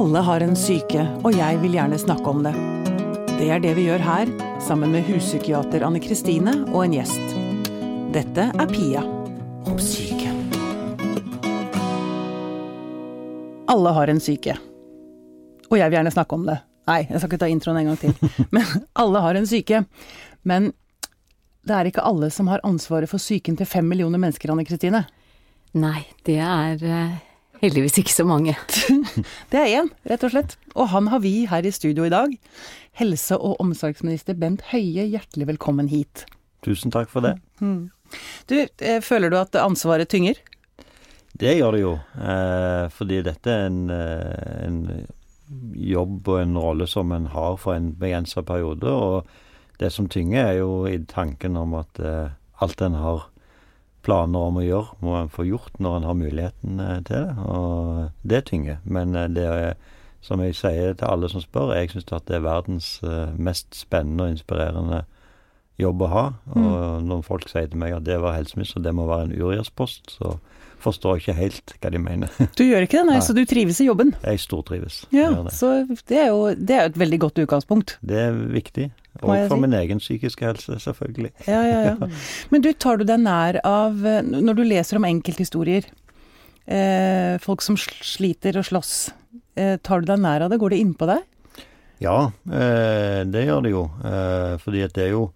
Alle har en syke, og jeg vil gjerne snakke om det. Det er det vi gjør her, sammen med huspsykiater Anne Kristine og en gjest. Dette er Pia om syke. Alle har en syke. Og jeg vil gjerne snakke om det. Nei, jeg skal ikke ta introen en gang til. Men alle har en syke. Men det er ikke alle som har ansvaret for psyken til fem millioner mennesker, Anne Kristine. Nei, det er eh, heldigvis ikke så mange. Det er én, rett og slett. Og han har vi her i studio i dag. Helse- og omsorgsminister Bent Høie, hjertelig velkommen hit. Tusen takk for det. Du, eh, føler du at ansvaret tynger? Det gjør det jo, eh, fordi dette er en, eh, en jobb og en rolle som en har for en begrensa periode. Og det som tynger, er jo i tanken om at eh, alt en har planer om å gjøre, må en få gjort når en har muligheten eh, til det. Og det tynger. Men eh, det er, som jeg sier til alle som spør, jeg syns at det er verdens eh, mest spennende og inspirerende jobb å ha. Og når folk sier til meg at det var helseminister, det må være en uriaspost, så forstår jeg ikke helt hva de mener. Du gjør ikke det, nei, Nei. så du trives i jobben. Jeg stortrives. Ja, jeg det. så det er jo det er jo et veldig godt utgangspunkt. Det er viktig. Og for si. min egen psykiske helse, selvfølgelig. Ja, ja, ja. Men du, tar du deg nær av eh, Når du leser om enkelthistorier, eh, folk som sliter og slåss, eh, tar du deg nær av det? Går det innpå deg? Ja, eh, det gjør det jo. Eh, fordi at det er jo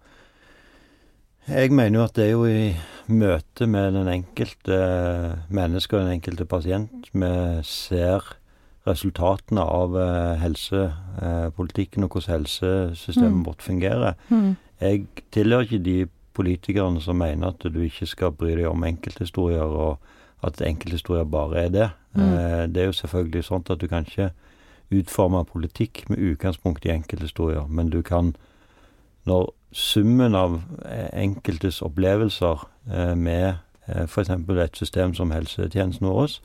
Jeg mener jo at det er jo i møte med den enkelte menneske og den enkelte pasient vi ser resultatene av eh, helsepolitikken og hvordan helsesystemet Mm. vårt fungerer. Jeg tilhører ikke de politikerne som mener at du ikke skal bry deg om enkelthistorier, og at enkelthistorier bare er det. Mm. Eh, Det er jo selvfølgelig sånn at du kan ikke utforme politikk med utgangspunkt i enkelthistorier, men du kan, når summen av eh, enkeltes opplevelser med f.eks. et system som helsetjenesten vår,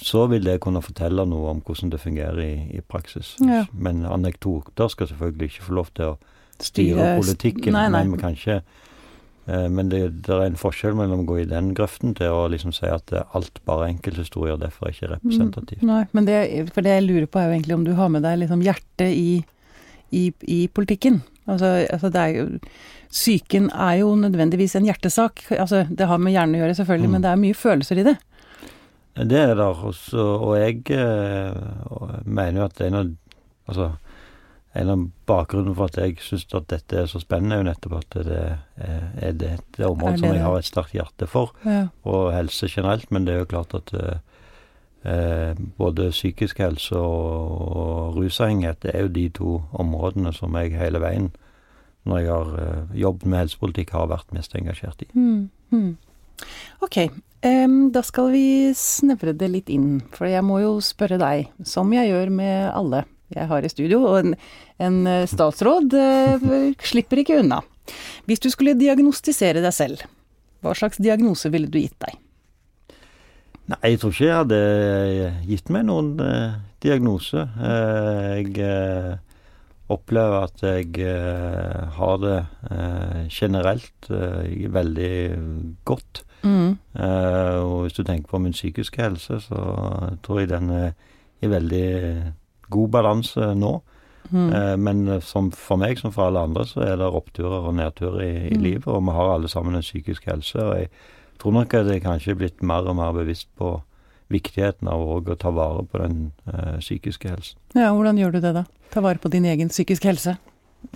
så vil det kunne fortelle noe om hvordan det fungerer i, i praksis. Ja. Men anekdoter skal selvfølgelig ikke få lov til å styre politikken. Nei, nei. Men, kanskje, eh, men det, det er en forskjell mellom å gå i den grøften til å liksom si at alt bare er enkelthistorier, derfor er ikke representativt. Nei, men det, for det jeg lurer på er jo egentlig om du har med deg liksom hjertet i, i, i politikken. Altså, altså det er jo Psyken er jo nødvendigvis en hjertesak. Altså, det har med hjernen å gjøre, selvfølgelig, Mm. men det er mye følelser i det. Det er der, også, og jeg eh, og mener jo at en av Altså, en av bakgrunnen for at jeg syns at dette er så spennende, er jo nettopp at det er, det det som det? jeg har et sterkt hjerte for, Ja. og helse generelt. Men det er jo klart at eh, eh, både psykisk helse og, og rusavhengighet det er jo de to områdene som jeg hele veien, når jeg har eh, jobbet med helsepolitikk, har vært mest engasjert i. Mm, hmm. Ok, um, da skal vi snevre det litt inn, for jeg må jo spørre deg, som jeg gjør med alle jeg har i studio, og en, en eh, statsråd uh, slipper ikke unna. Hvis du skulle diagnostisere deg selv, hva slags diagnose ville du gitt deg? Nei, jeg tror ikke jeg hadde gitt meg noen uh, diagnose. Uh, jeg eh, opplever at jeg eh, har det eh, generelt eh, veldig godt. Mm. Eh, og hvis du tenker på min psykiske helse, så tror jeg den er i veldig god balanse nå. Mm. Eh, men som for meg, som for alle andre, så er det oppturer og nedturer i, i Mm. livet. Og vi har alle sammen en psykisk helse. Og jeg tror nok at jeg kanskje er blitt mer og mer bevisst på viktigheten av å ta vare på den eh, psykiske helsen. Ja, hvordan gjør du det da? Ta vare på din egen psykiske helse?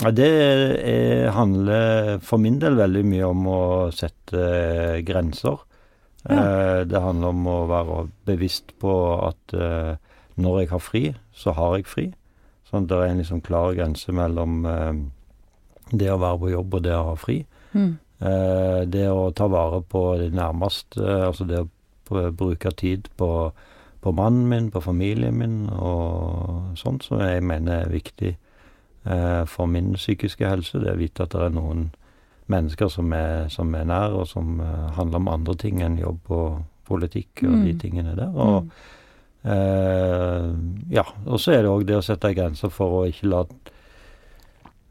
Ja, det er, handler for min del veldig mye om å sette eh, grenser. Ja. Eh, det handler om å være bevisst på at eh, når jeg har fri, så har jeg fri. Sånn at det er en liksom klar grense mellom det å være på jobb og det å ha fri. Mm. Det å ta vare på de nærmeste, altså det å bruke tid på, på mannen min, på familien min og sånt, som jeg mener er viktig for min psykiske helse. Det å vite at det er noen mennesker som er, som er nær, og som eh, handler om andre ting enn jobb og politikk og de Mm. tingene der. Og, eh, ja, og så er det òg det å sette grenser for å ikke la eh,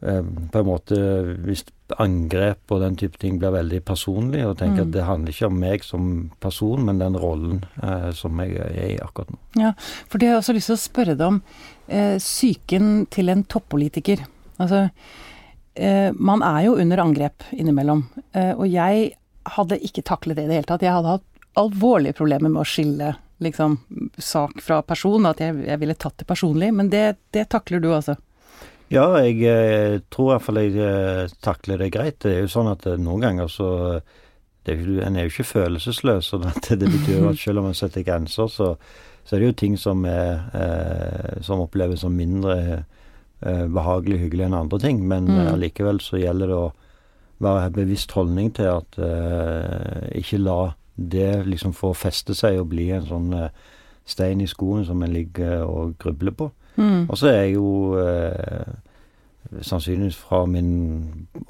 på en måte Hvis angrep og den type ting blir veldig personlig, og tenker Mm. at det handler ikke om meg som person, men den rollen eh, som jeg er i akkurat nå. Ja, for det har jeg også lyst til å spørre deg om eh, psyken til en toppolitiker. Altså, eh, man er jo under angrep innimellom, eh, og jeg hadde ikke taklet det i det hele tatt. Jeg hadde hatt alvorlige problemer med å skille liksom, sak fra person, at jeg, jeg ville tatt det personlig, men det, det takler du altså. Ja, jeg eh, tror i hvert fall jeg eh, takler det greit. Det er jo sånn at eh, noen ganger så det er jo, En er jo ikke følelsesløs, og at det betyr jo at selv om man setter grenser, så, så er det jo ting som, er, som oppleves som mindre eh, behagelig hyggelig enn andre ting. Men Mm. eh, så gjelder det å være bevisst holdning til at eh, ikke la det liksom få feste seg og bli en sånn stein i skoen som en ligger og grubler på. Mm. Og så er jeg jo eh, sannsynligvis fra min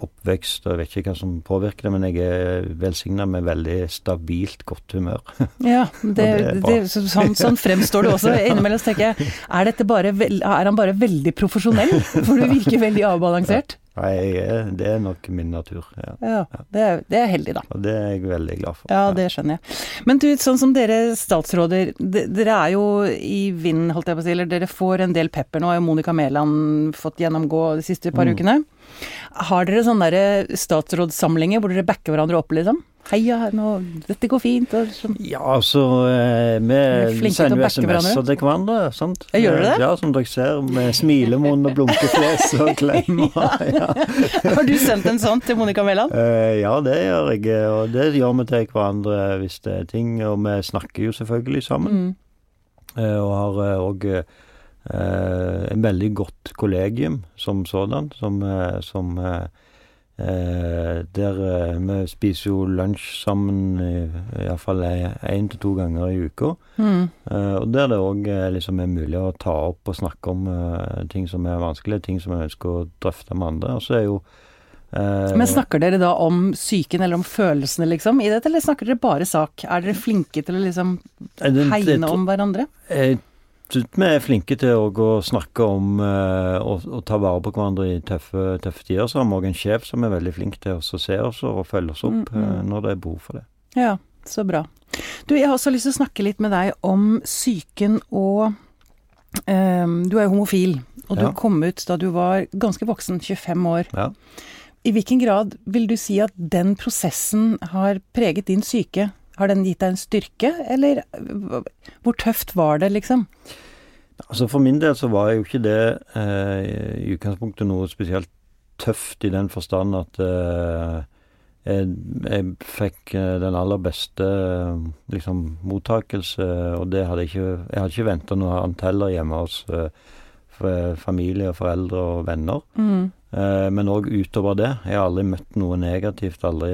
oppvekst, og jeg vet ikke hva som påvirker det, men jeg er velsigna med veldig stabilt godt humør. Ja, det, det sånn, sånn fremstår det også. Innimellom tenker jeg, er, bare er han bare veldig profesjonell? For du virker veldig avbalansert. Nei, det er nok min natur, ja. Ja, det er, det er heldig, da. Og det er jeg veldig glad for. Ja, det skjønner jeg. Men du, sånn som dere statsråder, dere er jo i vinden, holdt jeg på å si, eller dere får en del pepper. Nå har Monica Mæland fått gjennomgå de siste par Mm. ukene. Har dere sånne der statsrådssamlinger hvor dere backer hverandre opp, liksom? Heia, nå, dette går fint. Og sånn. Ja, altså eh, Vi sender jo. SMS-er til hverandre, sant? Jeg gjør det? Ja, som dere ser, med smilemunn og blunkefjes og klemmer. ja. Har du sendt en sånn til Monica Mæland? Eh, ja, det gjør jeg, og det gjør vi til hverandre hvis det er ting. Og vi snakker jo selvfølgelig sammen, Mm. eh, og har òg eh, en veldig godt kollegium som sådan, som, eh, som eh, eh, Der eh, vi spiser jo lunsj sammen iallfall én til to ganger i uka. Mm. Eh, og der det òg liksom er mulig å ta opp og snakke om eh, ting som er vanskelige, ting som jeg ønsker å drøfte med andre. Og så er jo eh, Men snakker dere da om psyken eller om følelsene, liksom, i dette, eller snakker dere bare sak? Er dere flinke til å liksom eh, hegne om hverandre? Jeg synes vi er flinke til å snakke om eh, og, ta vare på hverandre i tøffe, tøffe tider. Så har vi òg en sjef som er veldig flink til å se oss og følge oss opp Mm, mm. eh, når det er behov for det. Ja, så bra. Du, jeg har også lyst til å snakke litt med deg om psyken og um, Du er jo homofil, og du Ja. kom ut da du var ganske voksen, 25 år. Ja. I hvilken grad vil du si at den prosessen har preget din psyke? Har den gitt deg en styrke, eller hvor tøft var det, liksom? Altså For min del så var jo ikke det eh, i utgangspunktet noe spesielt tøft i den forstand at eh, jeg, jeg fikk eh, den aller beste eh, liksom mottakelse, og det hadde jeg ikke Jeg hadde ikke venta noe annet heller hjemme hos eh, familie, foreldre og venner. Mm. Eh, men òg utover det. Jeg har aldri møtt noe negativt. Aldri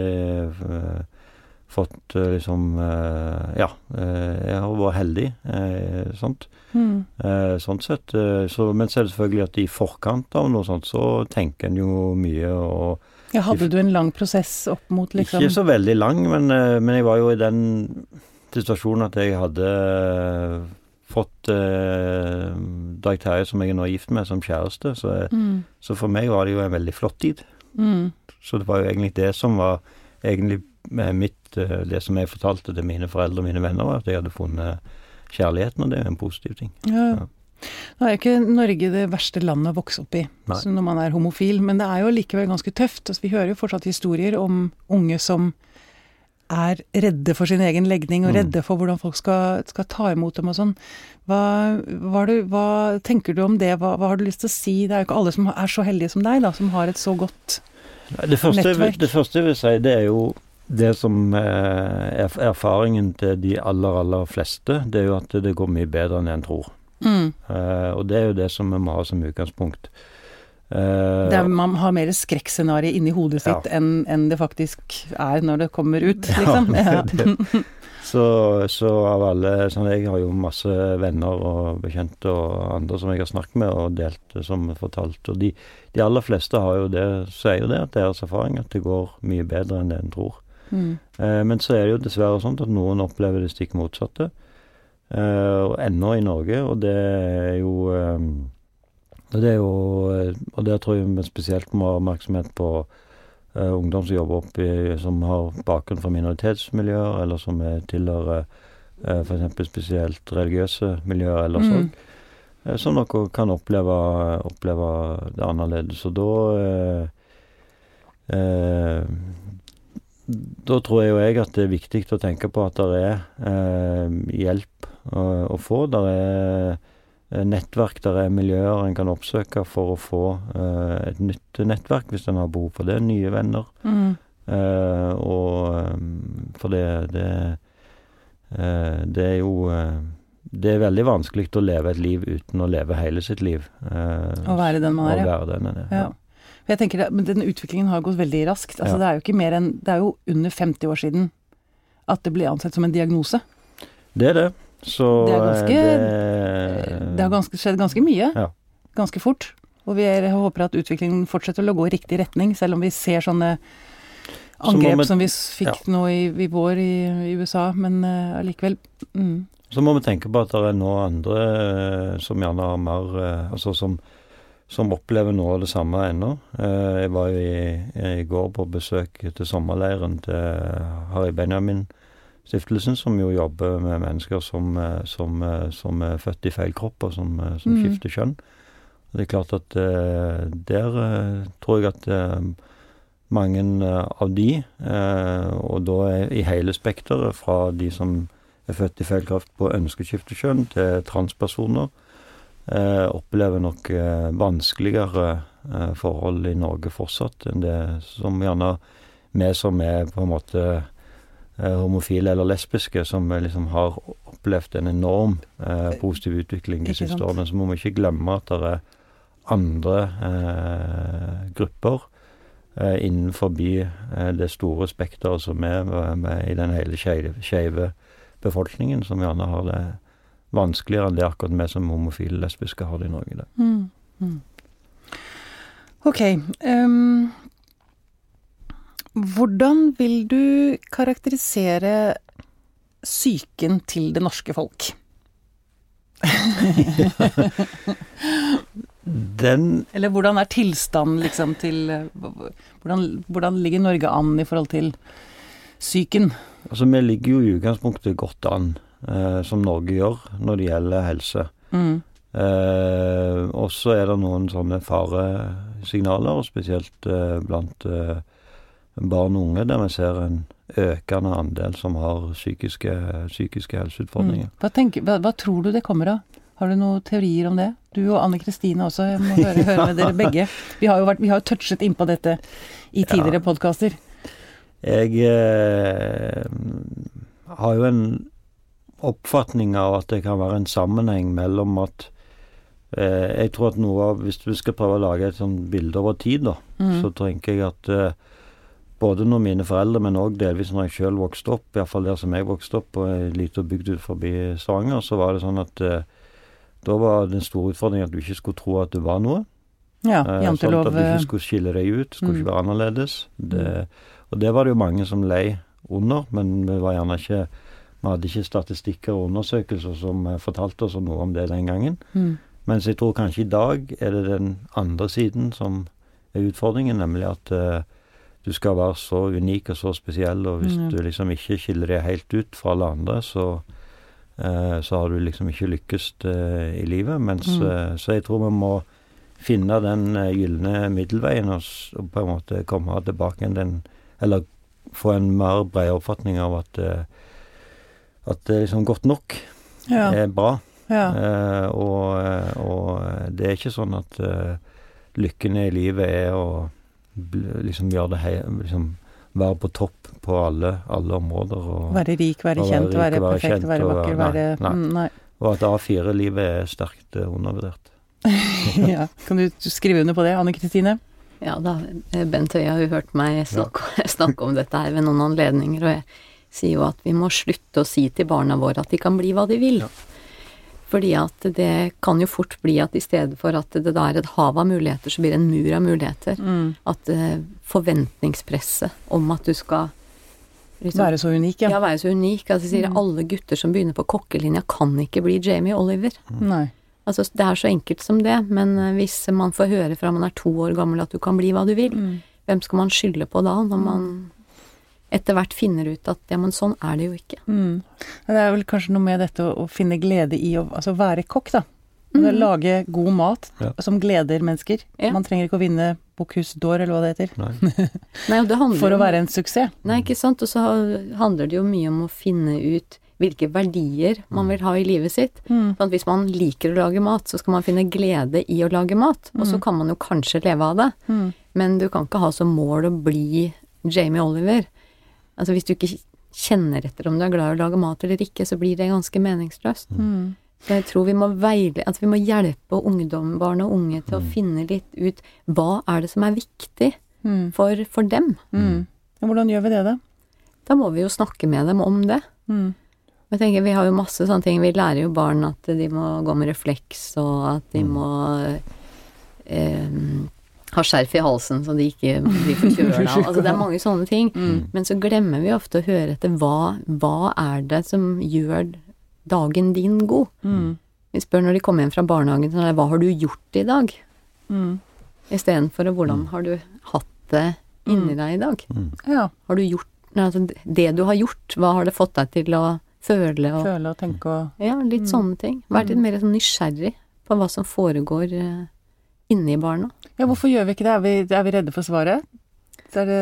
fått eh, liksom eh, Ja, eh, jeg har vært heldig. sånt. Mm. Sånn sett. Så, men selvfølgelig at i forkant av noe sånt, så tenker en jo mye og Ja, hadde du en lang prosess opp mot liksom Ikke så veldig lang, men, men jeg var jo i den situasjonen at jeg hadde fått eh, Dag Terje, som jeg er nå gift med, som kjæreste. Så, mm. så for meg var det jo en veldig flott tid. Mm. Så det var jo egentlig det som var egentlig mitt eh, Det som jeg fortalte til mine foreldre og mine venner, var at jeg hadde funnet kjærligheten, og det er jo en positiv ting. Ja. Ja. Nå er jo ikke Norge det verste landet å vokse opp i når man er homofil, men det er jo likevel ganske tøft. Altså, vi hører jo fortsatt historier om unge som er redde for sin egen legning, og Mm. redde for hvordan folk skal, skal ta imot dem og sånn. Hva, hva, hva tenker du om det? Hva, hva har du lyst til å si? Det er jo ikke alle som er så heldige som deg, da, som har et så godt Det første, Nettverk. det første jeg vil si, det er jo det som eh, er erfaringen til de aller, aller fleste. Det er jo at det går mye bedre enn en tror. mm. Uh, og det er jo det som vi må ha som utgangspunkt. Uh, det er, Man har mer skrekkscenario inni hodet Ja. sitt enn en det faktisk er når det kommer ut, liksom. Ja, det, det- så, så av alle sånn, Jeg har jo masse venner og bekjente og andre som jeg har snakket med og delt som fortalt. Og de, de aller fleste har jo det, sier jo det at deres erfaring at det går mye bedre enn det en tror. Mm. Eh, men så er det jo dessverre sånn at noen opplever det stikk motsatte. Eh, og ennå i Norge, og det er jo eh, Og det er jo Og der tror jeg vi spesielt må ha oppmerksomhet på ungdom som jobber opp i Som har bakgrunn fra minoritetsmiljøer, eller som er tilhører eh, f.eks. spesielt religiøse miljøer eller Mm. sånn. Eh, som dere kan oppleve, oppleve det annerledes. Og da eh, Da tror jeg jo jeg at det er viktig å tenke på at det er eh, hjelp å, å få. Der er eh, nettverk, der er miljøer en kan oppsøke for å få eh, et nytt nettverk hvis en har behov for det. Nye venner. Mm. Eh, og eh, For det det, eh, det er jo Det er veldig vanskelig å leve et liv uten å leve hele sitt liv. eh, Å være den man er, å ja. For jeg tenker, at men Den utviklingen har gått veldig raskt. Altså, Ja. Det er jo ikke mer enn, det er jo under 50 år siden at det ble ansett som en diagnose. Det er det. Så Det er ganske- det... Det har ganske, skjedd ganske mye. Ja. Ganske fort. Og vi er, håper at utviklingen fortsetter å gå i riktig retning, selv om vi ser sånne Så angrep som vi fikk fikk nå i, i vår i, i USA, men allikevel uh, mm. Så må vi tenke på at det er nå andre eh, som gjerne har mer eh, Altså som, som opplever noe av det samme ennå. Eh, Jeg var jo i, i går på besøk til sommerleiren til Harry Benjamin-stiftelsen, som jo jobber med mennesker som, eh, som, eh, som er født i feil kropp, og som, som mm. skifter kjønn. Og det er klart at der tror jeg at mange av de, og da i hele spekteret, fra de som er født i feil kraft på kjønn, til transpersoner, opplever nok eh, vanskeligere eh, forhold i Norge fortsatt enn det som gjerne vi som er på en måte eh, homofile eller lesbiske, som liksom har opplevd en enorm eh, positiv utvikling de siste årene. Så må vi ikke glemme at det er andre eh, grupper eh, innenfor eh, det store spekteret som er med, med i den hele skeive befolkningen, som gjerne har det vanskeligere enn det akkurat vi som homofile lesbiske har det i Norge. Da. Mm. Mm. Ok. Um, hvordan vil du karakterisere psyken til det norske folk? Den Eller hvordan er tilstanden liksom til hvordan, hvordan ligger Norge an i forhold til psyken? Altså, vi ligger jo i utgangspunktet godt an, eh, som Norge gjør når det gjelder helse. Mm. Eh, og så er det noen sånne faresignaler, spesielt eh, blant eh, barn og unge, der vi ser en økende andel som har psykiske, psykiske helseutfordringer. Mm. Hva, tenker, hva, hva tror du det kommer av? Har du noen teorier om det? Du og Anne Kristine også, jeg må høre, høre med dere begge. Vi har jo, vært, vi har touchet innpå dette i tidligere Ja. podkaster. Jeg eh, har jo en oppfatning av at det kan være en sammenheng mellom at eh, Jeg tror at noe av Hvis vi skal prøve å lage et sånt bilde over tid, da, Mm. så tenker jeg at eh, både når mine foreldre, men òg delvis når jeg sjøl vokste opp, iallfall der som jeg vokste opp, på ei lita bygd ut forbi Stavanger, så var det sånn at eh, da var den store utfordringen at du ikke skulle tro at du var noe. Ja, Eh, jantelov. Sånn at du eh, ikke skulle skille deg ut, skulle Mm. ikke være annerledes. Det, og det var det jo mange som lei under, men vi var gjerne ikke Vi hadde ikke statistikker og undersøkelser som eh, fortalte oss noe om det den gangen. mm. Mens jeg tror kanskje i dag er det den andre siden som er utfordringen, nemlig at uh, du skal være så unik og så spesiell, og hvis Mm. du liksom ikke skiller deg helt ut fra alle andre, så uh, så har du liksom ikke lykkes uh, i livet. Mens, Mm. så jeg tror vi må finne den gylne middelveien og, og på en måte komme tilbake igjen den Eller få en mer bred oppfatning av at eh, at det er liksom godt nok ja, er bra. ja. Eh, og, og det er ikke sånn at uh, lykken i livet er å liksom gjøre det hei, liksom være på topp på alle, alle områder. Og, Være rik, være være kjent, rik, være være perfekt, kjent, være vakker, være nei. Nei. og at A4-livet er sterkt eh, undervurdert. ja. Kan du skrive under på det, Anne Kristine? Ja da, Bent Høie har jo hørt meg snakke, snakke om dette her ved noen anledninger, og jeg sier jo at vi må slutte å si til barna våre at de kan bli hva de vil. Ja. Fordi at det kan jo fort bli at i stedet for at det da er et hav av muligheter, så blir det en mur av muligheter. Mm. At uh, forventningspresset om at du skal liksom, Være så unik, ja. ja. være så unik. Altså, sier Mm. alle gutter som begynner på kokkelinja kan ikke bli Jamie Oliver. Nei. Altså, det er så enkelt som det, men eh, hvis man får høre fra man er to år gammel at du kan bli hva du vil, Mm. hvem skal man skylde på da, når man etter hvert finner ut at ja, men sånn er det jo ikke. Mm. Det er vel kanskje noe med dette å, å finne glede i å altså være kokk, da. Altså, Mhm. Lage god mat Ja. som gleder mennesker. Ja. Man trenger ikke å vinne Bocuse d'Or, eller hva det heter, Nei. Nei, det for å være en suksess. Nei, ikke sant. Og så handler det jo mye om å finne ut hvilke verdier man vil ha i livet sitt. Mm. Sånn at hvis man liker å lage mat, så skal man finne glede i å lage mat. Og så Mm. kan man jo kanskje leve av det. Mm. Men du kan ikke ha som mål å bli Jamie Oliver. Altså hvis du ikke kjenner etter om du er glad i å lage mat eller ikke, så blir det ganske meningsløst. Mm. Så jeg tror vi må veile, at vi må hjelpe ungdom, barn og unge til å finne litt ut hva er det som er viktig Mm. for, for dem. Mm. Ja, hvordan gjør vi det, da? Da må vi jo snakke med dem om det. Mm. Jeg tenker, Vi har jo masse sånne ting. Vi lærer jo barn at de må gå med refleks, og at de må eh, ha skjerf i halsen så de ikke blir forkjøla. altså, det er mange sånne ting. Mm. Men så glemmer vi ofte å høre etter hva, hva er det som gjør dagen din god. Mm. Vi spør når de kommer hjem fra barnehagen sånn, hva har du gjort i dag? Mm. Istedenfor hvordan har du hatt det inni deg i dag? Mm. Ja. Har du gjort nei, altså, Det du har gjort, hva har det fått deg til å føle og Føle og tenke og Ja, litt Mm. sånne ting. Vær litt Mm. mer sånn nysgjerrig på hva som foregår eh, inni barna. Ja, hvorfor gjør vi ikke det? Er vi, er vi redde for svaret? Er det,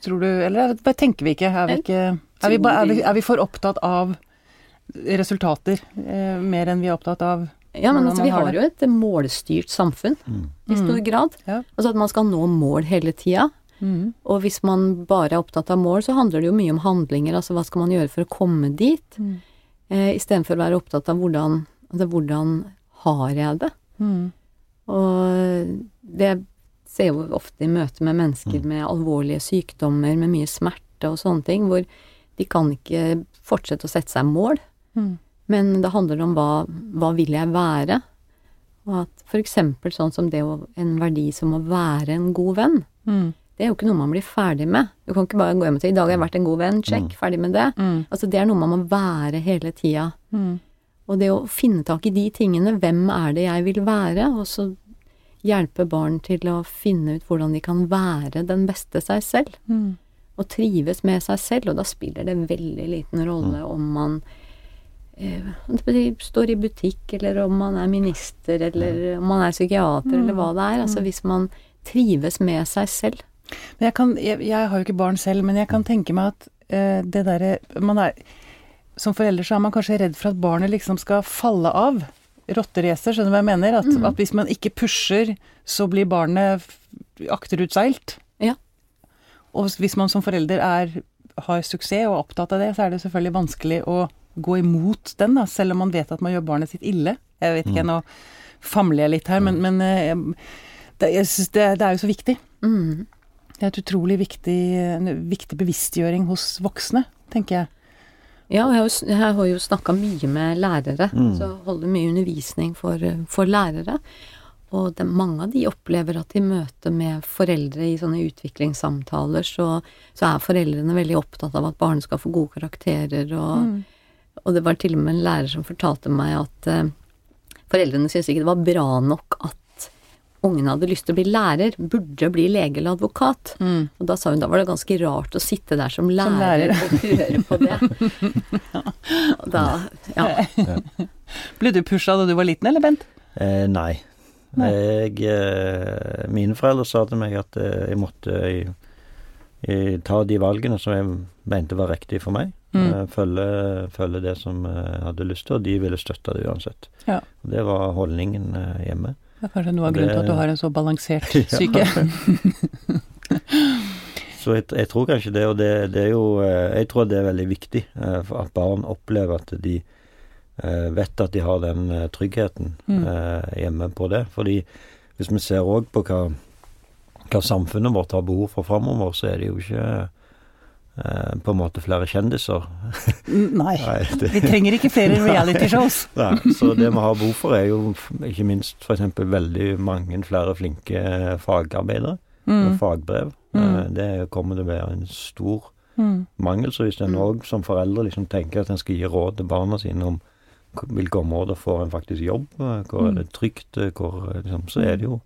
tror du Eller er- bare tenker vi ikke? Er vi, ikke er vi, er vi, er vi for opptatt av resultater eh, mer enn vi er opptatt av Ja, men altså, vi har har jo et målstyrt samfunn Mm. i stor Mm. grad. Ja. Altså at man skal nå mål hele tida. mm. Og hvis man bare er opptatt av mål, så handler det jo mye om handlinger. Altså hva skal man gjøre for å komme dit? Mm. Eh, Istedenfor å være opptatt av hvordan, altså, hvordan har jeg det? Mm. Og det ser jo ofte i møte med mennesker Mm. med alvorlige sykdommer, med mye smerte og sånne ting, hvor de kan ikke fortsette å sette seg mål. Mm. Men det handler om hva, hva vil jeg være? Og at for eksempel sånn som det å, en verdi som å være en god venn, Mm. det er jo ikke noe man blir ferdig med. Du kan ikke bare gå hjem og si 'i dag har jeg vært en god venn', check, Mm. ferdig med det. Mm. Altså det er noe man må være hele tida. Mm. Og det å finne tak i de tingene, hvem er det jeg vil være, og så hjelpe barn til å finne ut hvordan de kan være den beste seg selv. Mm. Og trives med seg selv, og da spiller det veldig liten rolle om man eh, står i butikk, eller om man er minister, eller om man er psykiater, Mm. eller hva det er. Altså hvis man trives med seg selv. Men jeg, kan, jeg, jeg har jo ikke barn selv, men jeg kan tenke meg at eh, det derre er Som forelder så er man kanskje redd for at barnet liksom skal falle av. Rotteracer, skjønner du hva jeg mener? At, mm. at hvis man ikke pusher, så blir barnet akterutseilt. Ja. Og hvis man som forelder er, har suksess og er opptatt av det, så er det selvfølgelig vanskelig å gå imot den, da, selv om man vet at man gjør barnet sitt ille. Jeg vet ikke, Mm. nå famler jeg litt her, men, men eh, det, jeg synes det, det er jo så viktig. Mm. Det er et utrolig viktig, en viktig bevisstgjøring hos voksne, tenker jeg. Ja, og jeg har jo, jeg har jo snakka mye med lærere, Mm. så holder mye undervisning for, for lærere. Og det, mange av de opplever at i møte med foreldre i sånne utviklingssamtaler, så, så er foreldrene veldig opptatt av at barn skal få gode karakterer, og, Mm. og det var til og med en lærer som fortalte meg at eh, foreldrene syntes ikke det var bra nok at ungene hadde lyst til å bli lærer, burde bli lege eller advokat. Mm. Og da sa hun da var det ganske rart å sitte der som lærer, Som lærer. og høre på det. Og da, ja. Ble du pusha da du var liten, eller Bent? Eh, nei. Nei. Jeg, eh, mine foreldre sa til meg at eh, jeg måtte jeg, jeg, ta de valgene som jeg mente var riktig for meg. Mm. Eh, følge, følge det som jeg hadde lyst til, og de ville støtte det uansett. Ja. Det var holdningen eh, hjemme. Det er kanskje noe av grunnen til at du har en så balansert syke. Så jeg, jeg tror kanskje det, og det, det er jo eh, Jeg tror det er veldig viktig eh, at barn opplever at de eh, vet at de har den tryggheten Mm. hjemme på det. Fordi hvis vi ser òg på hva, hva samfunnet vårt har behov for framover, så er det jo ikke på en måte flere kjendiser. Nei. Nei, det, Vi trenger ikke flere realityshows. Nei, så det vi har behov for, er jo ikke minst f.eks. veldig mange flere flinke eh, fagarbeidere Mm. og fagbrev. Mm. Eh, Det kommer til å være en stor Mm. mangel. Så hvis en Mm. òg som foreldre liksom tenker at en skal gi råd til barna sine om hvilke områder får en faktisk jobb, eh, hvor er det trygt, eh, hvor eh, liksom, Så er det jo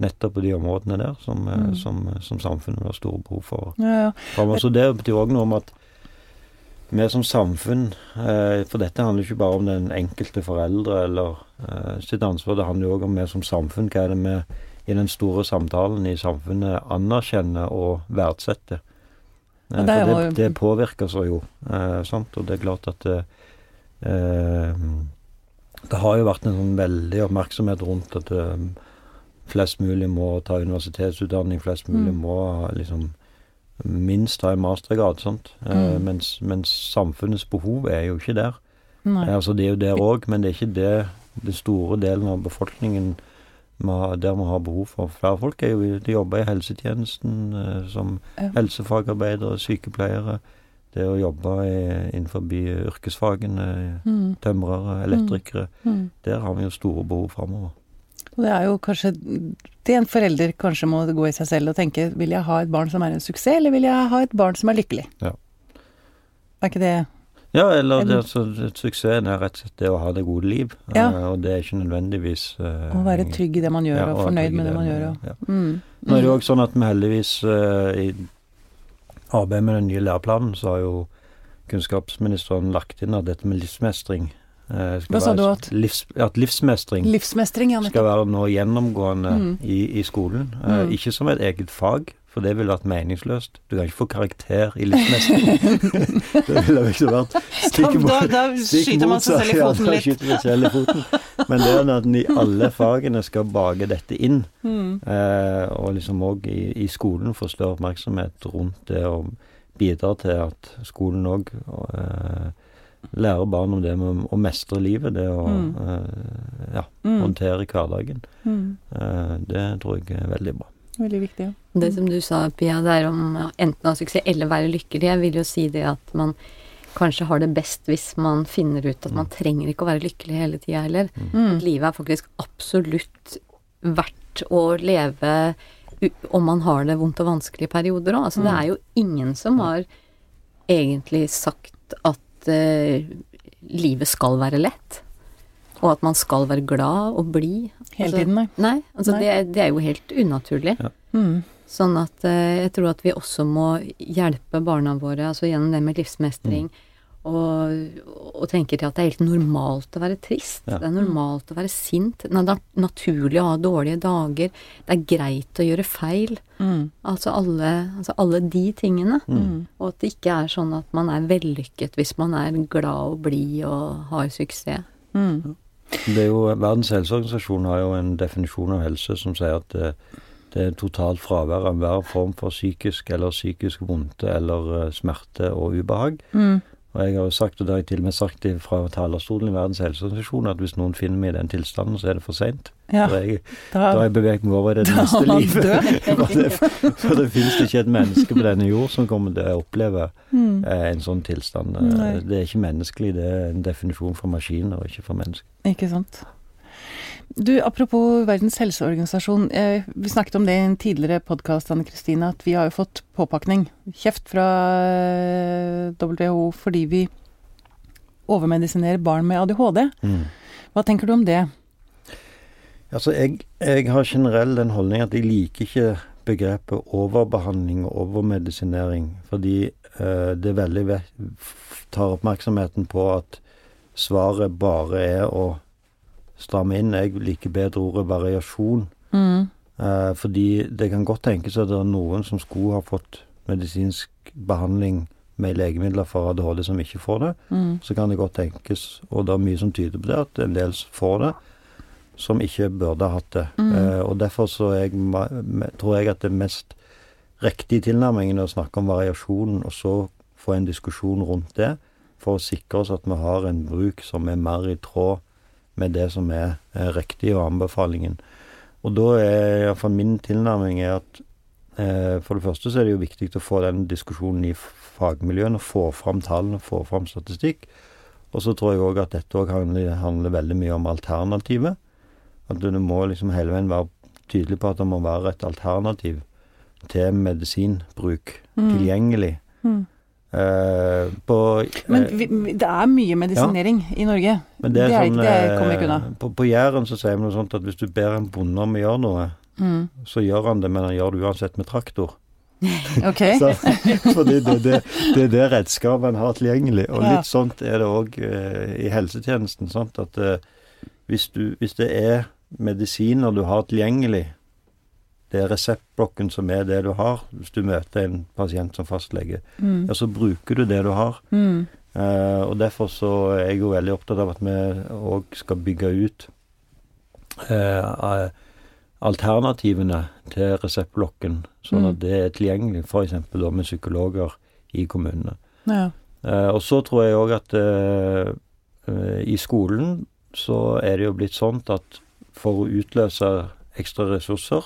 nettopp på de områdene der som, eh, Mm. som, som samfunnet har store behov for Ja, ja. Så det betyr òg noe om at vi som samfunn eh, For dette handler ikke bare om den enkelte foreldre eller eh, sitt ansvar, det handler jo òg om vi som samfunn. Hva er det vi i den store samtalen i samfunnet anerkjenner og verdsetter? Eh, Ja, det for det, det påvirker seg jo, eh, sant? og det er klart at det, eh, det har jo vært en sånn veldig oppmerksomhet rundt at eh, flest mulig må ta universitetsutdanning, flest mulig Mm. må liksom minst ha en mastergrad, sant. Eh, Mm. mens, mens samfunnets behov er jo ikke der. Eh, altså det er jo der òg, men det er ikke det den store delen av befolkningen der vi har behov for flere folk. er jo, De jobber i helsetjenesten eh, som helsefagarbeidere, sykepleiere. Det å jobbe i, innenfor yrkesfagene, Mm. tømrere, elektrikere. Mm. Der har vi jo store behov framover. Og det er jo kanskje det en forelder kanskje må gå i seg selv og tenke vil jeg ha et barn som er en suksess, eller vil jeg ha et barn som er lykkelig? Ja. Er ikke det Ja, eller det, altså, suksessen er rett og slett det å ha det gode liv. Ja. Eh, og det er ikke nødvendigvis eh, å være trygg i det man gjør, ja, og og fornøyd med det man gjør? Og, ja. mm. Nå er det jo også sånn at vi heldigvis uh, i arbeidet med den nye læreplanen, så har jo kunnskapsministeren lagt inn at dette med livsmestring Hva sa være- du at? Livs, at livsmestring Livsmestring, ja. skal være nå gjennomgående Mm. i, i skolen. Eh, Mm. Ikke som et eget fag, for det ville vært meningsløst. Du kan ikke få karakter i livsmestring. det ville ikke vært stikk Da, da skyter man seg selv i Ja, foten da litt. skyter man selv i foten. Men det er at en i alle fagene skal bake dette inn. Mm. Eh, og liksom òg i, i skolen få større oppmerksomhet rundt det og bidra til at skolen òg eh, lærer barn om det med å mestre livet. Det å Mm. uh, ja, Mm. håndtere hverdagen. Mm. Uh, det tror jeg er veldig bra. Veldig viktig. ja. Det som du sa, Pia, det er om enten å ha suksess eller være lykkelig. Jeg vil jo si det at man kanskje har det best hvis man finner ut at man trenger ikke å være lykkelig hele tida heller. Mm. At livet er faktisk absolutt verdt å leve om man har det vondt og vanskelig i perioder òg. Altså, det er jo ingen som har egentlig sagt at eh, livet skal være lett. Og at man skal være glad og blid. Hele Altså, tiden, nei. Nei, altså Nei. Det, det er jo helt unaturlig. Mm. Sånn at eh, jeg tror at vi også må hjelpe barna våre, altså gjennom det med livsmestring, og, og tenker til at det er helt normalt å være trist. Ja. Det er normalt å være sint. Det er naturlig å ha dårlige dager. Det er greit å gjøre feil. Mm. Altså alle, altså alle de tingene. Mm. Og at det ikke er sånn at man er vellykket hvis man er glad og blid og har suksess. Mm. Det er jo, Verdens helseorganisasjon har jo en definisjon av helse som sier at det, det er totalt fravær av enhver form for psykisk eller psykisk vondte eller eh, smerte og ubehag. Mm. Og jeg har jo sagt, og det har jeg til og med sagt fra talerstolen i Verdens helseorganisasjon, at hvis noen finner meg i den tilstanden, så er det for seint. Ja, Da har jeg, beveget meg over i det neste livet. for, det, for det finnes ikke et menneske på denne jord som kommer til å oppleve mm. eh, en sånn tilstand. Nei. Det er ikke menneskelig, det er en definisjon for maskiner, og ikke for mennesker. Ikke sant. Du, apropos Verdens helseorganisasjon. Eh, vi snakket om det i en tidligere podkast, Anne Kristine, at vi har jo fått påpakning, kjeft fra eh, WHO fordi vi overmedisinerer barn med ADHD. Hva tenker du om det? Altså, jeg, jeg har generelt den holdning at jeg liker ikke begrepet overbehandling og overmedisinering, fordi eh, det veldig tar oppmerksomheten på at svaret bare er å stramme inn. Jeg liker bedre ordet variasjon, Mm. eh, fordi det kan godt tenkes at det er noen som skulle ha fått medisinsk behandling med legemidler for ADHD som ikke får det. Mm. Så kan det godt tenkes, og det er mye som tyder på det, at en del får det som ikke burde ha hatt det. Mm. Eh, og derfor så jeg, tror jeg at det mest riktige tilnærmingen er å snakke om variasjonen, og så få en diskusjon rundt det, for å sikre oss at vi har en bruk som er mer i tråd med det som er, riktig, og anbefalingen. Og da er iallfall min tilnærming er at eh, for det første så er det jo viktig å få den diskusjonen i fagmiljøene, få fram tallene, få fram statistikk. Og så tror jeg òg at dette òg handler, handler veldig mye om alternativet. At du må liksom hele veien være tydelig på at det må være et alternativ til medisinbruk Mm. tilgjengelig. Mm. Eh, på, Men eh, vi, det er mye medisinering i Norge. men det er det sånn det kommer jeg ikke eh, unna. På, på Jæren så sier vi noe sånt at hvis du ber en bonde om å gjøre noe, Mm. så gjør han det, men han gjør det uansett med traktor. Ok. Så, fordi det, det, det er det redskapet en har tilgjengelig. Og Ja. litt sånt er det òg uh, i helsetjenesten. Sant? At uh, hvis, du, hvis det er medisiner du har tilgjengelig, det er reseptblokken som er det du har, hvis du møter en pasient som fastlege, Mm. ja, så bruker du det du har. Mm. Uh, og derfor så er jeg jo veldig opptatt av at vi òg skal bygge ut eh, alternativene til reseptblokken, sånn Mm. at det er tilgjengelig, f.eks. med psykologer i kommunene. Ja. Uh, og så tror jeg òg at i skolen så er det jo blitt sånn at for å utløse ekstra ressurser,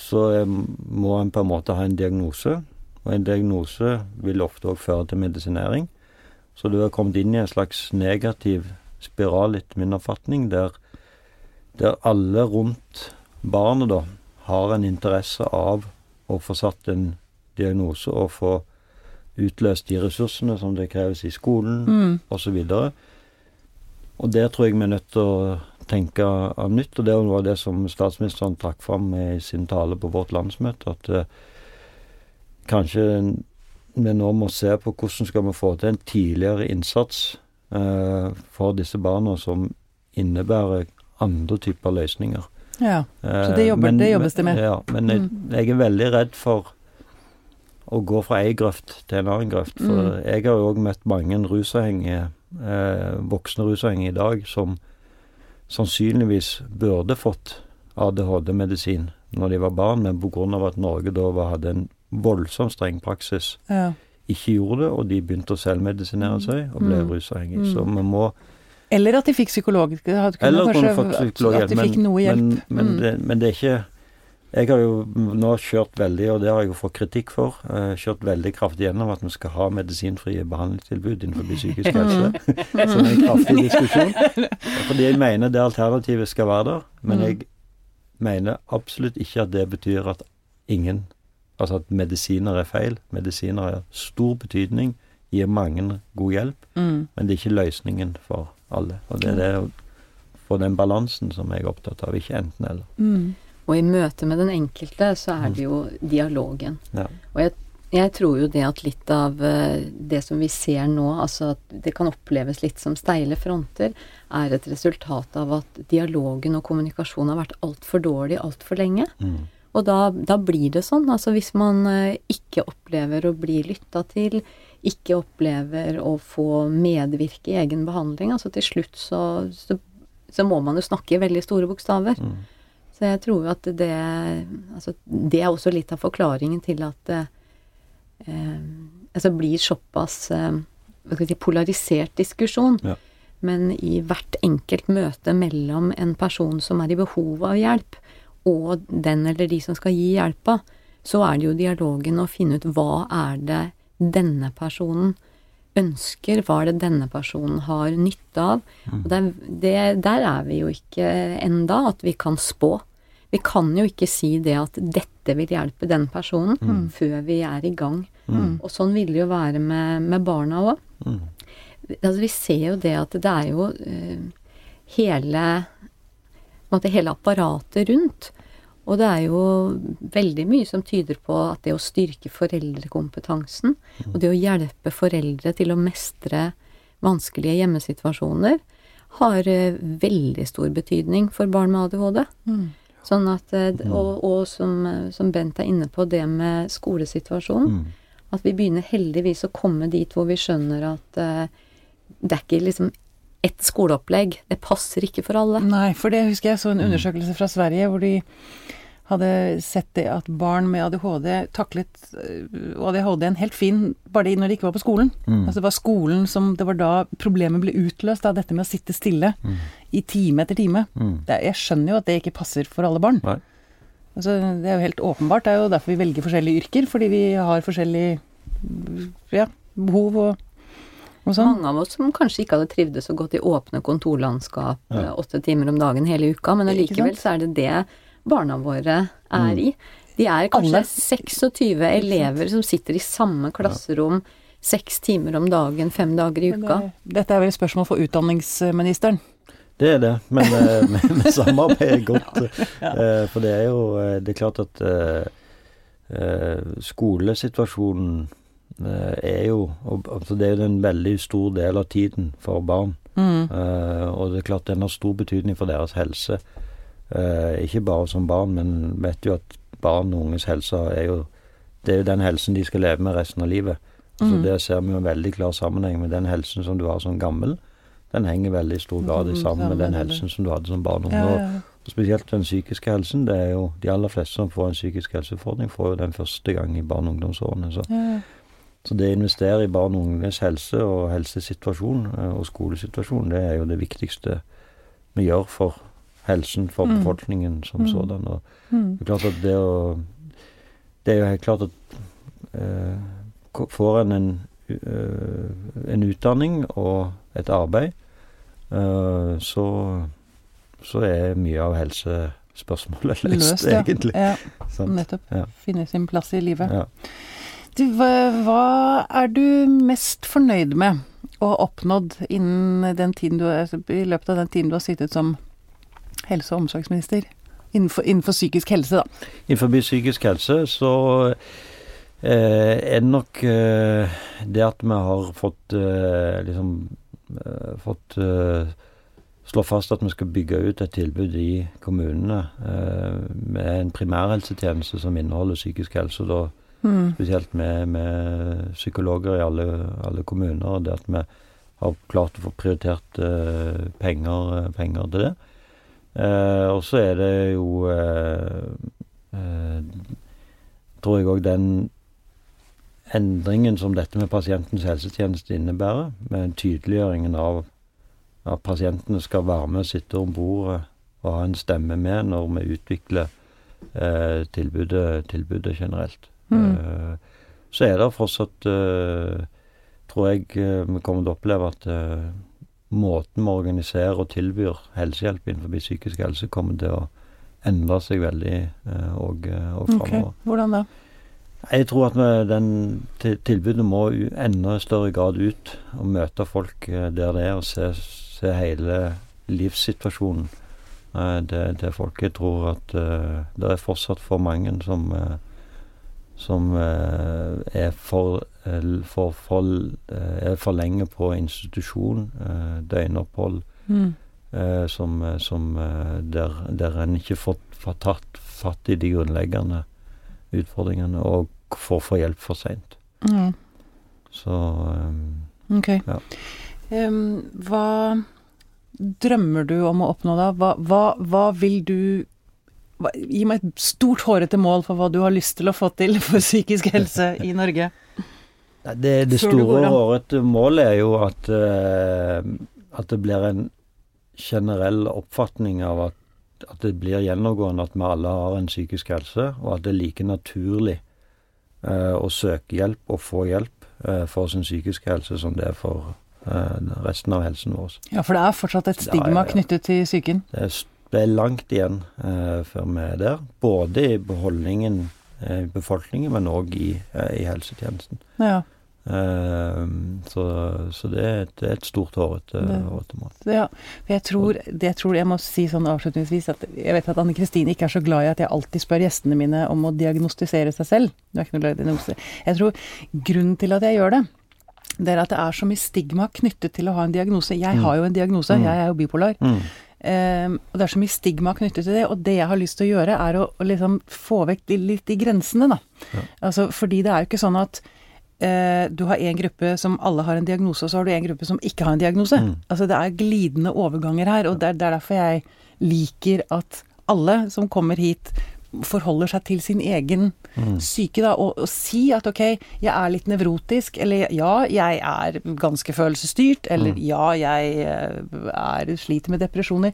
så eh, må en på en måte ha en diagnose. Og en diagnose vil ofte òg føre til medisinering. Så du har kommet inn i en slags negativ spiral, etter min oppfatning, der, der alle rundt barnet da har en interesse av å få satt en diagnose og få utløst de ressursene som det kreves i skolen, Mm. osv. Og, og der tror jeg vi er nødt til å tenke av nytt, og det av det som statsministeren trakk fram i sin tale på vårt landsmøte, at eh, kanskje vi nå må se på hvordan skal vi få til en tidligere innsats eh, for disse barna som innebærer andre typer løsninger. ja. Eh, Så det jobber- men- det jobbes det med. Ja, men jeg, Mm. jeg er veldig redd for å gå fra ei grøft til en annen grøft. For Mm. jeg har jo òg møtt mange rusavhengige, eh, voksne rusavhengige i dag, som sannsynligvis burde fått ADHD-medisin når de var barn, men pga. at Norge da var, hadde en voldsomt streng praksis, ja. ikke gjorde det, og de begynte å selvmedisinere seg og ble Mm. rusavhengige. Mm. Så vi må Eller at de fikk psykolog. Eller kunne kanskje fått psykologhjelp. At de fikk noe hjelp. Men, men, Mm. det, men det er ikke Jeg har jo nå kjørt veldig, og det har jeg jo fått kritikk for, eh, kjørt veldig kraftig gjennom at vi skal ha medisinfrie behandlingstilbud innenfor psykisk helse. Som er en kraftig diskusjon. Fordi jeg mener det alternativet skal være der, men Mm. jeg mener absolutt ikke at det betyr at ingen Altså at medisiner er feil. Medisiner har stor betydning, gir mange god hjelp, Mm. men det er ikke løsningen for alle. Og det er det å få den balansen som jeg er opptatt av, ikke enten-eller. Og i møte med den enkelte så er det jo dialogen. Ja. Og jeg, jeg tror jo det at litt av eh, det som vi ser nå, altså at det kan oppleves litt som steile fronter, er et resultat av at dialogen og kommunikasjonen har vært altfor dårlig altfor lenge. Mm. Og da, da blir det sånn. Altså hvis man eh, ikke opplever å bli lytta til, ikke opplever å få medvirke i egen behandling, altså til slutt så, så, så må man jo snakke i veldig store bokstaver. Mm. Så jeg tror jo at det Altså, det er også litt av forklaringen til at det eh, altså blir såpass eh, hva skal si, polarisert diskusjon. Ja. Men i hvert enkelt møte mellom en person som er i behov av hjelp, og den eller de som skal gi hjelpa, så er det jo dialogen å finne ut hva er det denne personen ønsker, hva er det denne personen har nytte av. Og det, det, der er vi jo ikke enda, at vi kan spå. Vi kan jo ikke si det at dette vil hjelpe den personen, før vi er i gang. Og sånn vil det jo være med, med barna òg. Mm. Altså, vi ser jo det at det er jo uh, hele på en måte hele apparatet rundt. Og det er jo veldig mye som tyder på at det å styrke foreldrekompetansen, og det å hjelpe foreldre til å mestre vanskelige hjemmesituasjoner, har eh, veldig stor betydning for barn med ADHD. Mm. Sånn at, eh, og og som, eh, som Bent er inne på, det med skolesituasjonen. Mm. At vi begynner heldigvis å komme dit hvor vi skjønner at uh, det er ikke liksom ett skoleopplegg. Det passer ikke for alle. Nei, for det husker jeg så en undersøkelse fra Sverige hvor de hadde sett det at barn med ADHD taklet øh, ADHD-en helt fin bare de når de ikke var på skolen. Mm. Altså det var skolen som Det var da problemet ble utløst, av dette med å sitte stille i time etter time. Mm. Det, er- jeg skjønner jo at det ikke passer for alle barn. Nei. Altså, det er jo helt åpenbart. Det er jo derfor vi velger forskjellige yrker, fordi vi har forskjellige ja, behov og, og sånn. Mange av oss som kanskje ikke hadde trivdes så godt i åpne kontorlandskap Ja. eh, åtte timer om dagen hele uka, men allikevel så er det det barna våre er Mm. i. De er kanskje Alle. 26 elever som sitter i samme klasserom, seks timer om dagen, fem dager i uka. det- Dette er vel et spørsmål for utdanningsministeren. Det er det, men men, men samarbeid er godt. ja. For det er jo eh, Det er klart at eh, eh, skolesituasjonen eh, er jo og- altså Det er jo en veldig stor del av tiden for barn. Mm. Uh, og det er klart den har stor betydning for deres helse. Eh, ikke bare som barn, men vet jo at barn og unges helse er jo Det er jo den helsen de skal leve med resten av livet. Så Mm. det ser vi jo en veldig klar sammenheng med den helsen som du har som gammel. Den henger veldig i stor grad Mm, sammen med den helsen som du hadde som barn og unge. Ja, ja, og spesielt den psykiske helsen. Det er jo de aller fleste som får en psykisk helseutfordring, får jo den første gang i barne- og ungdomsårene. Så, Ja, ja. så det å investere i barn og unges helse og helsesituasjon eh, og skolesituasjon, det er jo det viktigste vi gjør for helsen for Mm. befolkningen som Mm. sådan. Og Mm. det er klart at det å Det er jo helt klart at eh, får en en, eh, en utdanning og et arbeid, eh, så, så er mye av helsespørsmålet løst, ja. egentlig. Ja, nettopp. Ja. Finne sin plass i livet. Ja. Du, hva, er du mest fornøyd med å ha oppnådd innen den tiden du i løpet av den tiden du har sittet som helse- og omsorgsminister? Innenfor, innenfor psykisk helse, da. Innenfor psykisk helse så eh, er det nok eh, det at vi har fått eh, liksom eh, fått eh, slå fast at vi skal bygge ut et tilbud i kommunene eh, med en primærhelsetjeneste som inneholder psykisk helse. Da Mm. spesielt med, med psykologer i alle, alle kommuner. og Det at vi har klart å få prioritert penger, penger til det. Eh, og så er det jo eh, eh, Tror jeg òg den endringen som dette med pasientens helsetjeneste innebærer, med tydeliggjøringen av at pasientene skal være med sitte om bordet og ha en stemme med når vi utvikler eh, tilbudet, tilbudet generelt. Mm. Eh, så er det fortsatt, eh, tror jeg, vi kommer til å oppleve at måten vi organiserer og tilbyr helsehjelp innenfor psykisk helse, kommer til å endre seg veldig eh, og, eh, framover. Hvordan da? Jeg tror at vi, den tilbudet må enda større grad ut og møte folk eh, der det er, og se, se hele livssituasjonen eh, til, folk. Jeg tror at eh, det er fortsatt for mange som eh, som eh, er for, eh, for, for, eh, er for lenge på institusjon, døgnopphold, Mm. som, som der, der en ikke får, får tatt fatt i de grunnleggende utfordringene, og får få hjelp for seint. Mm. Så um, Ok. Ja. Um, hva drømmer du om å oppnå da? Hva, hva, hva vil du Gi meg et stort, hårete mål for hva du har lyst til å få til for psykisk helse i Norge. Det, det store av. hårete målet er jo at, eh, at det blir en generell oppfatning av at, at det blir gjennomgående at vi alle har en psykisk helse, og at det er like naturlig eh, å søke hjelp og få hjelp eh, for sin psykiske helse som det er for eh, resten av helsen vår. Ja, for det er fortsatt et stigma ja, ja. knyttet til psyken. Det er, det er langt igjen eh, før vi er der, både i beholdningen eh, i befolkningen, men òg i, eh, i helsetjenesten. Ja. Eh, så, så det er et, det er et stort hårete mål. Ja, for jeg tror, det jeg tror jeg må si sånn avslutningsvis at jeg vet at Anne Kristine ikke er så glad i at jeg alltid spør gjestene mine om å diagnostisere seg selv. Du er ikke noe glad i. Jeg tror grunnen til at jeg gjør det, det er at det er så mye stigma knyttet til å ha en diagnose. Jeg Mm. har jo en diagnose, Mm. jeg er jo bipolar. Mm. Ehm, og det er så mye stigma knyttet til det, og det jeg har lyst til å gjøre, er å, å liksom få vekk de, litt de grensene, da. Ja. Altså, fordi det er jo ikke sånn at eh, du har en gruppe som alle har en diagnose, og så har du en gruppe som ikke har en diagnose. Mm. Altså det er glidende overganger her, og det er, det er derfor jeg liker at alle som kommer hit, forholder seg til sin egen Mm. syke, da, og, og si at ok, jeg er litt nevrotisk, eller ja, jeg er ganske følelsesstyrt, eller Mm. ja, jeg eh, er, sliter med depresjoner.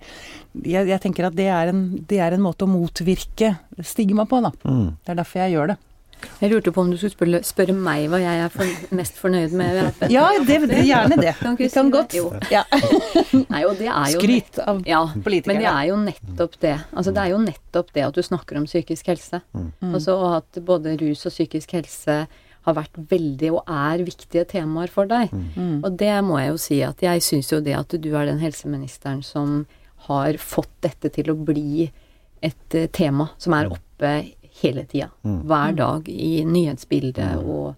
Jeg, jeg tenker at det er, en, det er en måte å motvirke stigma på, da. Mm. Det er derfor jeg gjør det. Jeg lurte på om du skulle spørre, spørre meg hva jeg er for, mest fornøyd med. Ja, det, det, gjerne det. Kan Vi kan godt. Jo. Ja. Nei, og det er jo Skryt av Ja, men det er jo nettopp det. Altså, det er jo nettopp det at du snakker om psykisk helse. Mm. Mm. Altså, og at både rus og psykisk helse har vært veldig og er viktige temaer for deg. Mm. Og det må jeg jo si at jeg syns jo det at du er den helseministeren som har fått dette til å bli et eh, tema som er oppe hele tida. Hver dag i nyhetsbildet og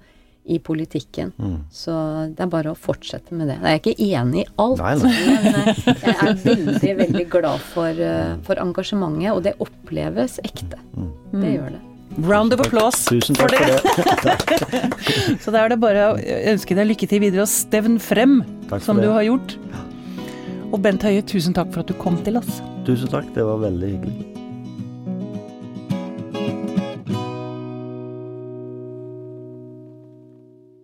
i politikken. Så det er bare å fortsette med det. Jeg er ikke enig i alt, Nei, nei. men eh, jeg er veldig, veldig glad for, eh, for engasjementet, og det oppleves ekte. Det gjør det. Round of applause Tusen takk for det. Så da er det bare å ønske deg lykke til videre og stevn frem, som det. du har gjort. Og Bent Høie, tusen takk for at du kom til oss. Tusen takk, det var veldig hyggelig.